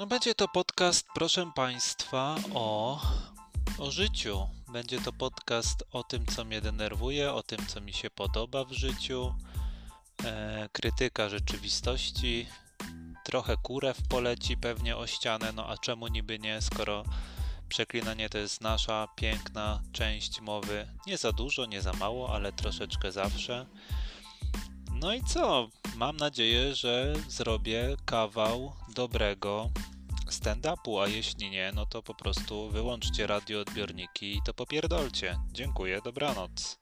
No będzie to podcast, proszę Państwa, o, o życiu. Będzie to podcast o tym, co mnie denerwuje, o tym, co mi się podoba w życiu, e, krytyka rzeczywistości, trochę kurew poleci pewnie o ścianę, no a czemu niby nie, skoro przeklinanie to jest nasza piękna część mowy. Nie za dużo, nie za mało, ale troszeczkę zawsze. No i co? Mam nadzieję, że zrobię kawał dobrego stand-upu, a jeśli nie, no to po prostu wyłączcie radioodbiorniki i to popierdolcie. Dziękuję, dobranoc.